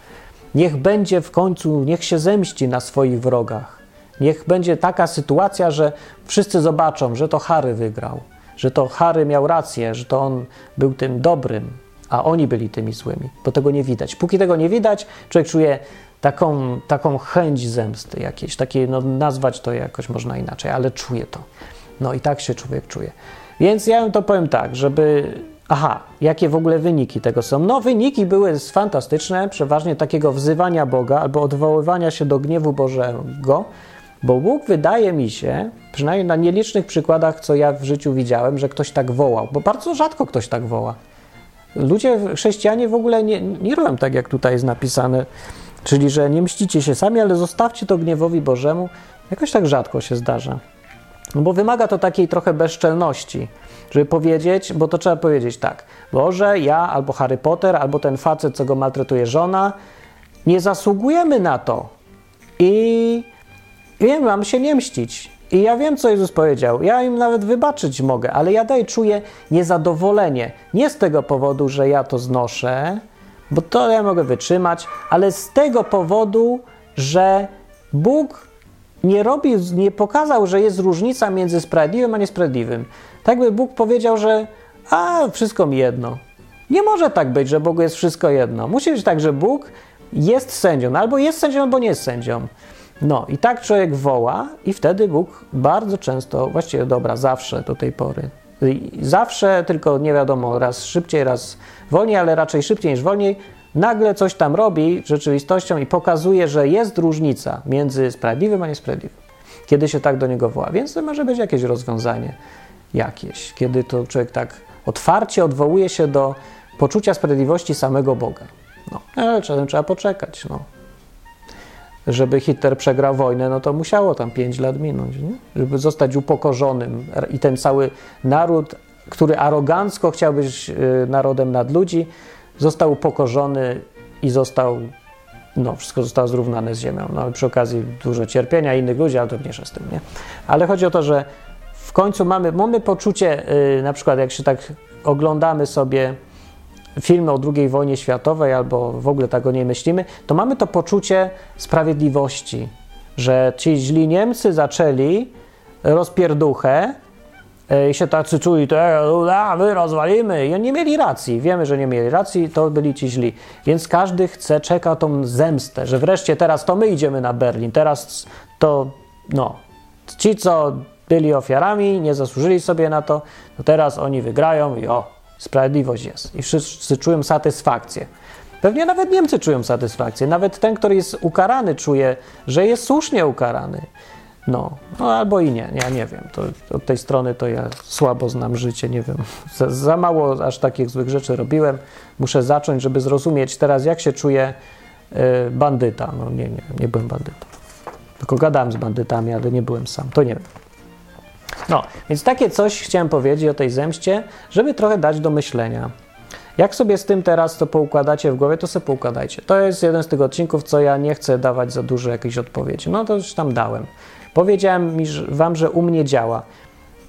Niech będzie w końcu, niech się zemści na swoich wrogach. Niech będzie taka sytuacja, że wszyscy zobaczą, że to Harry wygrał, że to Harry miał rację, że to on był tym dobrym, a oni byli tymi złymi, bo tego nie widać. Póki tego nie widać, człowiek czuje taką, taką chęć zemsty jakiejś, takie, no nazwać to jakoś można inaczej, ale czuje to. No i tak się człowiek czuje. Więc ja to powiem tak, żeby. Aha, jakie w ogóle wyniki tego są? No, wyniki były fantastyczne, przeważnie takiego wzywania Boga albo odwoływania się do gniewu Bożego, bo Bóg wydaje mi się, przynajmniej na nielicznych przykładach, co ja w życiu widziałem, że ktoś tak wołał, bo bardzo rzadko ktoś tak woła. Ludzie, chrześcijanie w ogóle nie, nie robią tak, jak tutaj jest napisane Czyli, że nie mścicie się sami, ale zostawcie to gniewowi Bożemu. Jakoś tak rzadko się zdarza. No bo wymaga to takiej trochę bezczelności, żeby powiedzieć, bo to trzeba powiedzieć tak. Boże, ja albo Harry Potter, albo ten facet, co go maltretuje żona, nie zasługujemy na to. I wiem, mam się nie mścić. I ja wiem, co Jezus powiedział. Ja im nawet wybaczyć mogę, ale ja dalej czuję niezadowolenie. Nie z tego powodu, że ja to znoszę, bo to ja mogę wytrzymać, ale z tego powodu, że Bóg nie nie pokazał, że jest różnica między sprawiedliwym a niesprawiedliwym. Tak by Bóg powiedział, że a wszystko mi jedno. Nie może tak być, że Bogu jest wszystko jedno. Musi być tak, że Bóg jest sędzią, albo jest sędzią, albo nie jest sędzią. No i tak człowiek woła, i wtedy Bóg bardzo często, właściwie dobra, zawsze do tej pory, zawsze, tylko nie wiadomo, raz szybciej, raz wolniej, ale raczej szybciej niż wolniej, nagle coś tam robi rzeczywistością i pokazuje, że jest różnica między sprawiedliwym a niesprawiedliwym, kiedy się tak do niego woła. Więc to może być jakieś rozwiązanie, jakieś, kiedy to człowiek tak otwarcie odwołuje się do poczucia sprawiedliwości samego Boga. No, ale czasem trzeba poczekać. No. Żeby Hitler przegrał wojnę, no to musiało tam 5 lat minąć, nie? żeby zostać upokorzonym i ten cały naród który arogancko chciał być y, narodem nad ludzi, został upokorzony i został, no wszystko zostało zrównane z ziemią. No ale przy okazji dużo cierpienia innych ludzi, ale to mniejsza z tym, nie? Ale chodzi o to, że w końcu mamy, mamy poczucie, yy, na przykład jak się tak oglądamy sobie filmy o II wojnie światowej albo w ogóle tak o niej myślimy, to mamy to poczucie sprawiedliwości, że ci źli Niemcy zaczęli rozpierduchę, i się tacy czuli, to a, my rozwalimy. I oni nie mieli racji. Wiemy, że nie mieli racji, to byli ci źli. Więc każdy chce, czeka tą zemstę, że wreszcie teraz to my idziemy na Berlin. Teraz to, no, ci, co byli ofiarami, nie zasłużyli sobie na to, to teraz oni wygrają i o, sprawiedliwość jest. I wszyscy czują satysfakcję. Pewnie nawet Niemcy czują satysfakcję. Nawet ten, który jest ukarany, czuje, że jest słusznie ukarany. No, no albo i nie, ja nie wiem. To, od tej strony to ja słabo znam życie, nie wiem. Za, za, mało aż takich złych rzeczy robiłem. Muszę zacząć, żeby zrozumieć teraz, jak się czuje y, bandyta. No nie, nie, nie byłem bandytą. Tylko gadałem z bandytami, ale nie byłem sam. To nie wiem. No, więc takie coś chciałem powiedzieć o tej zemście, żeby trochę dać do myślenia. Jak sobie z tym teraz to poukładacie w głowie, to sobie poukładajcie. To jest jeden z tych odcinków, co ja nie chcę dawać za dużo jakiejś odpowiedzi. No to już tam dałem. Powiedziałem wam, że u mnie działa.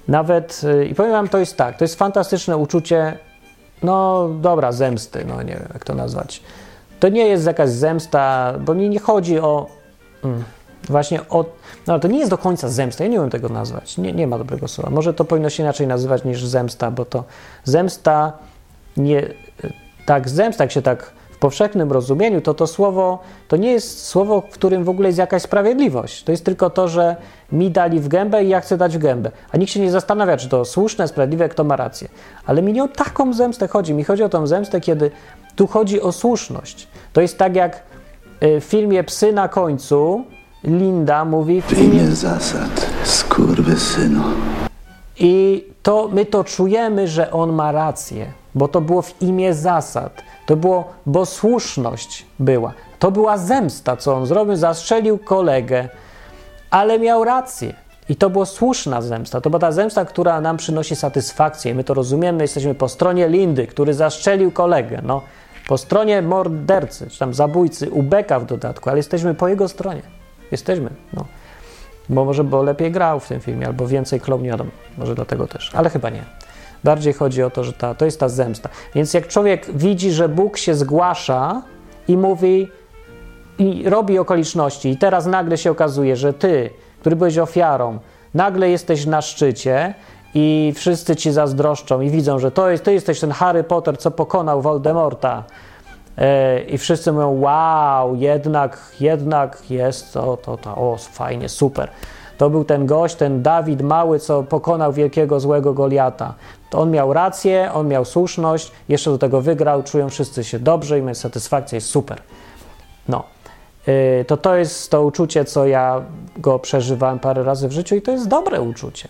Nawet, yy, i powiem wam, to jest tak, to jest fantastyczne uczucie, no dobra, zemsty, no nie wiem, jak to nazwać. To nie jest jakaś zemsta, bo mi nie chodzi o... Mm, właśnie o. No to nie jest do końca zemsta, ja nie umiem tego nazwać. Nie, nie ma dobrego słowa. Może to powinno się inaczej nazywać niż zemsta, bo to zemsta nie. Tak, zemsta, jak się tak w powszechnym rozumieniu, to to słowo to nie jest słowo, w którym w ogóle jest jakaś sprawiedliwość. To jest tylko to, że mi dali w gębę i ja chcę dać w gębę. A nikt się nie zastanawia, czy to słuszne, sprawiedliwe, kto ma rację. Ale mi nie o taką zemstę chodzi. Mi chodzi o tą zemstę, kiedy tu chodzi o słuszność. To jest tak jak y, w filmie Psy na końcu Linda mówi w imię zasad, synu. I to my to czujemy, że on ma rację, bo to było w imię zasad. To było, bo słuszność była. To była zemsta, co on zrobił, zastrzelił kolegę, ale miał rację. I to była słuszna zemsta. To była ta zemsta, która nam przynosi satysfakcję. My to rozumiemy, jesteśmy po stronie Lindy, który zastrzelił kolegę. No, po stronie mordercy, czy tam zabójcy, ubeka w dodatku, ale jesteśmy po jego stronie. Jesteśmy, no. Bo może bo lepiej grał w tym filmie, albo więcej klął, nie wiadomo. Może dlatego też, ale chyba nie. Bardziej chodzi o to, że ta, to jest ta zemsta. Więc jak człowiek widzi, że Bóg się zgłasza i mówi, i robi okoliczności, i teraz nagle się okazuje, że ty, który byłeś ofiarą, nagle jesteś na szczycie i wszyscy ci zazdroszczą i widzą, że to jest, ty jesteś ten Harry Potter, co pokonał Voldemorta I wszyscy mówią, wow, jednak, jednak jest to, to, to, o, fajnie, super. To był ten gość, ten Dawid mały, co pokonał wielkiego złego Goliata. To on miał rację, on miał słuszność, jeszcze do tego wygrał, czują wszyscy się dobrze i mają satysfakcję, jest super. No. E, to to jest to uczucie, co ja go przeżywałem parę razy w życiu i to jest dobre uczucie.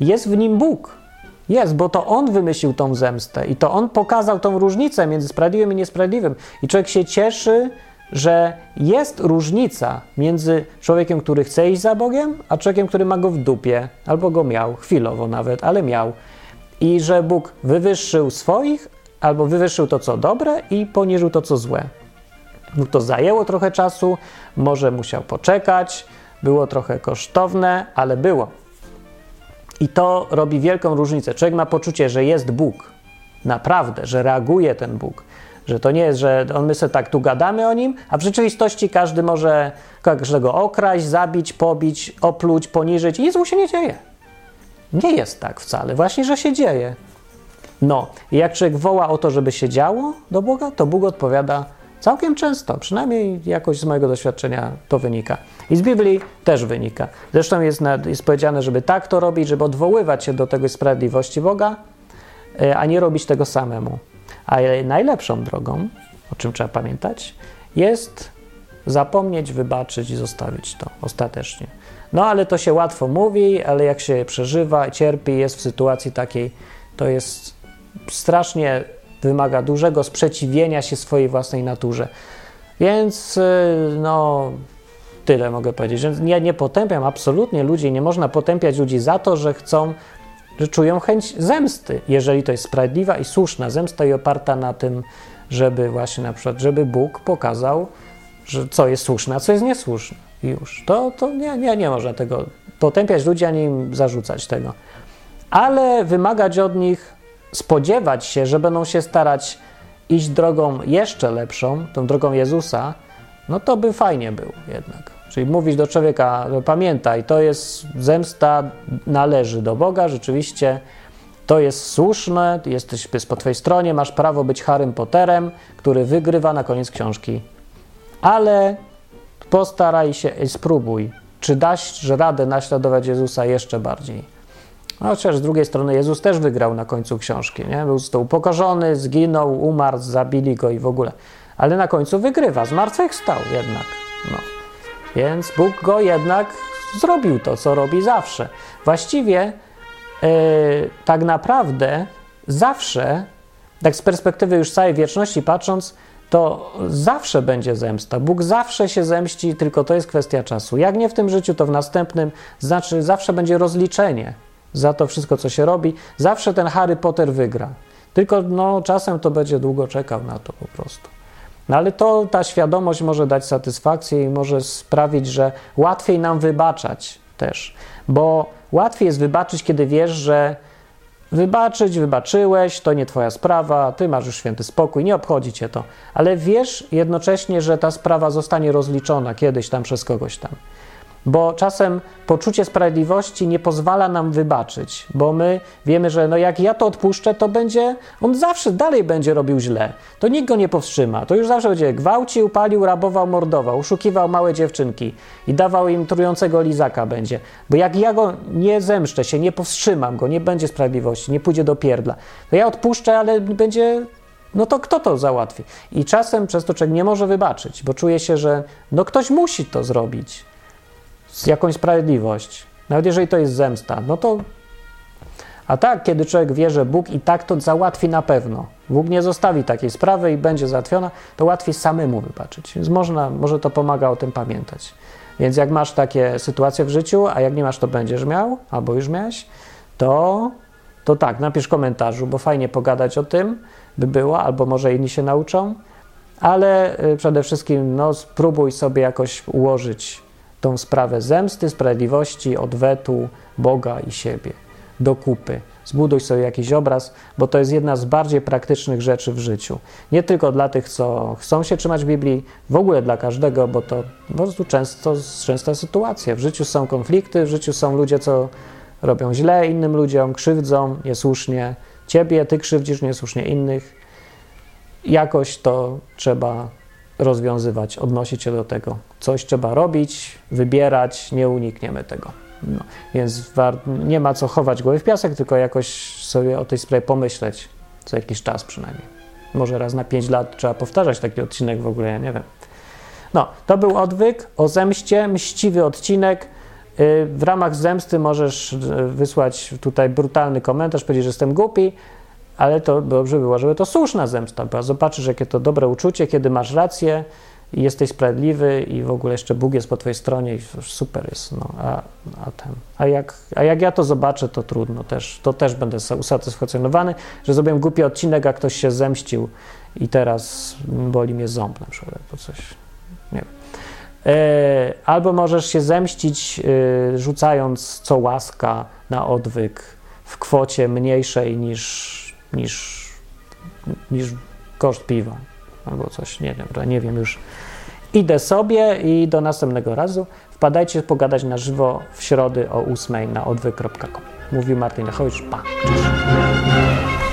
Jest w nim Bóg. Jest, bo to on wymyślił tą zemstę i to on pokazał tą różnicę między sprawiedliwym i niesprawiedliwym. I człowiek się cieszy, że jest różnica między człowiekiem, który chce iść za Bogiem, a człowiekiem, który ma go w dupie, albo go miał, chwilowo nawet, ale miał. I że Bóg wywyższył swoich, albo wywyższył to, co dobre, i poniżył to, co złe. Mu to zajęło trochę czasu, może musiał poczekać, było trochę kosztowne, ale było. I to robi wielką różnicę. Człowiek ma poczucie, że jest Bóg, naprawdę, że reaguje ten Bóg, że to nie jest, że on my sobie tak tu gadamy o nim, a w rzeczywistości każdy może każdego okraść, zabić, pobić, opluć, poniżyć i nic mu się nie dzieje. Nie jest tak wcale, właśnie, że się dzieje. No, jak człowiek woła o to, żeby się działo do Boga, to Bóg odpowiada całkiem często, przynajmniej jakoś z mojego doświadczenia to wynika. I z Biblii też wynika. Zresztą jest, jest powiedziane, żeby tak to robić, żeby odwoływać się do tego sprawiedliwości Boga, e, a nie robić tego samemu. A najlepszą drogą, o czym trzeba pamiętać, jest zapomnieć, wybaczyć i zostawić to ostatecznie. No ale to się łatwo mówi, ale jak się przeżywa, cierpi, jest w sytuacji takiej, to jest strasznie wymaga dużego sprzeciwienia się swojej własnej naturze. Więc y, no, Tyle mogę powiedzieć. Ja nie potępiam absolutnie ludzi, nie można potępiać ludzi za to, że chcą, że czują chęć zemsty, jeżeli to jest sprawiedliwa i słuszna zemsta i oparta na tym, żeby właśnie na przykład, żeby Bóg pokazał, że co jest słuszne, a co jest niesłuszne. Już. To, to nie, nie, nie można tego potępiać ludzi, ani im zarzucać tego. Ale wymagać od nich, spodziewać się, że będą się starać iść drogą jeszcze lepszą, tą drogą Jezusa, no to by fajnie było jednak. Czyli mówić do człowieka, no pamiętaj, to jest zemsta, należy do Boga, rzeczywiście to jest słuszne, jesteś jest po twojej stronie, masz prawo być Harrym Potterem, który wygrywa na koniec książki. Ale postaraj się i spróbuj, czy dasz radę naśladować Jezusa jeszcze bardziej. No, chociaż z drugiej strony Jezus też wygrał na końcu książki, nie? Był to upokorzony, zginął, umarł, zabili go i w ogóle. Ale na końcu wygrywa, zmartwychwstał jednak. No. Więc Bóg go jednak zrobił to, co robi zawsze. Właściwie yy, tak naprawdę zawsze, tak z perspektywy już całej wieczności patrząc, to zawsze będzie zemsta. Bóg zawsze się zemści, tylko to jest kwestia czasu. Jak nie w tym życiu, to w następnym, znaczy zawsze będzie rozliczenie. Za to wszystko, co się robi. Zawsze ten Harry Potter wygra. Tylko no, czasem to będzie długo czekał na to po prostu. No ale to ta świadomość może dać satysfakcję i może sprawić, że łatwiej nam wybaczać też. Bo łatwiej jest wybaczyć, kiedy wiesz, że wybaczyć, wybaczyłeś, to nie twoja sprawa, ty masz już święty spokój, nie obchodzi cię to. Ale wiesz jednocześnie, że ta sprawa zostanie rozliczona kiedyś tam przez kogoś tam bo czasem poczucie sprawiedliwości nie pozwala nam wybaczyć, bo my wiemy, że no jak ja to odpuszczę, to będzie, on zawsze dalej będzie robił źle. To nikt go nie powstrzyma. To już zawsze będzie gwałcił, palił, rabował, mordował, oszukiwał małe dziewczynki i dawał im trującego lizaka będzie. Bo jak ja go nie zemszczę się, nie powstrzymam go, nie będzie sprawiedliwości, nie pójdzie do pierdla, to ja odpuszczę, ale będzie no to kto to załatwi? I czasem przez to człowiek nie może wybaczyć, bo czuje się, że no ktoś musi to zrobić jakąś sprawiedliwość, nawet jeżeli to jest zemsta, no to. A tak, kiedy człowiek wie, że Bóg i tak to załatwi na pewno, Bóg nie zostawi takiej sprawy i będzie załatwiona, to łatwiej samemu wybaczyć. Więc można, może to pomaga o tym pamiętać. Więc jak masz takie sytuacje w życiu, a jak nie masz, to będziesz miał, albo już miałeś, to, to tak, napisz komentarzu, bo fajnie pogadać o tym by było, albo może inni się nauczą, ale y, przede wszystkim no, spróbuj sobie jakoś ułożyć tą sprawę zemsty, sprawiedliwości, odwetu Boga i siebie do kupy. Zbuduj sobie jakiś obraz, bo to jest jedna z bardziej praktycznych rzeczy w życiu. Nie tylko dla tych, co chcą się trzymać Biblii, w ogóle dla każdego, bo to po prostu często, częsta sytuacja. W życiu są konflikty, w życiu są ludzie, co robią źle innym ludziom, krzywdzą niesłusznie ciebie, ty krzywdzisz niesłusznie innych. Jakoś to trzeba rozwiązywać, odnosić się do tego. Coś trzeba robić, wybierać, nie unikniemy tego. No, więc nie ma co chować głowy w piasek, tylko jakoś sobie o tej sprawie pomyśleć co jakiś czas przynajmniej. Może raz na 5 lat trzeba powtarzać taki odcinek w ogóle, ja nie wiem. No, to był odwyk o zemście, mściwy odcinek. Y, w ramach zemsty możesz y, wysłać tutaj brutalny komentarz, powiedzieć, że jestem głupi, ale to dobrze było, żeby to słuszna zemsta była. Zobaczysz, jakie to dobre uczucie, kiedy masz rację i jesteś sprawiedliwy i w ogóle jeszcze Bóg jest po twojej stronie i super jest. No, a, a, ten, a, jak, a jak ja to zobaczę, to trudno też. To też będę usatysfakcjonowany, że zrobiłem głupi odcinek, a ktoś się zemścił i teraz boli mnie ząb na przykład, albo coś. Nie wiem. E, albo możesz się zemścić, e, rzucając co łaska na odwyk w kwocie mniejszej niż niż, niż koszt piwa albo coś, nie wiem, nie wiem już. Idę sobie i do następnego razu. Wpadajcie pogadać na żywo w środę o 8 na odwy.com. Mówił Martin Lechowicz. Pa. Cześć.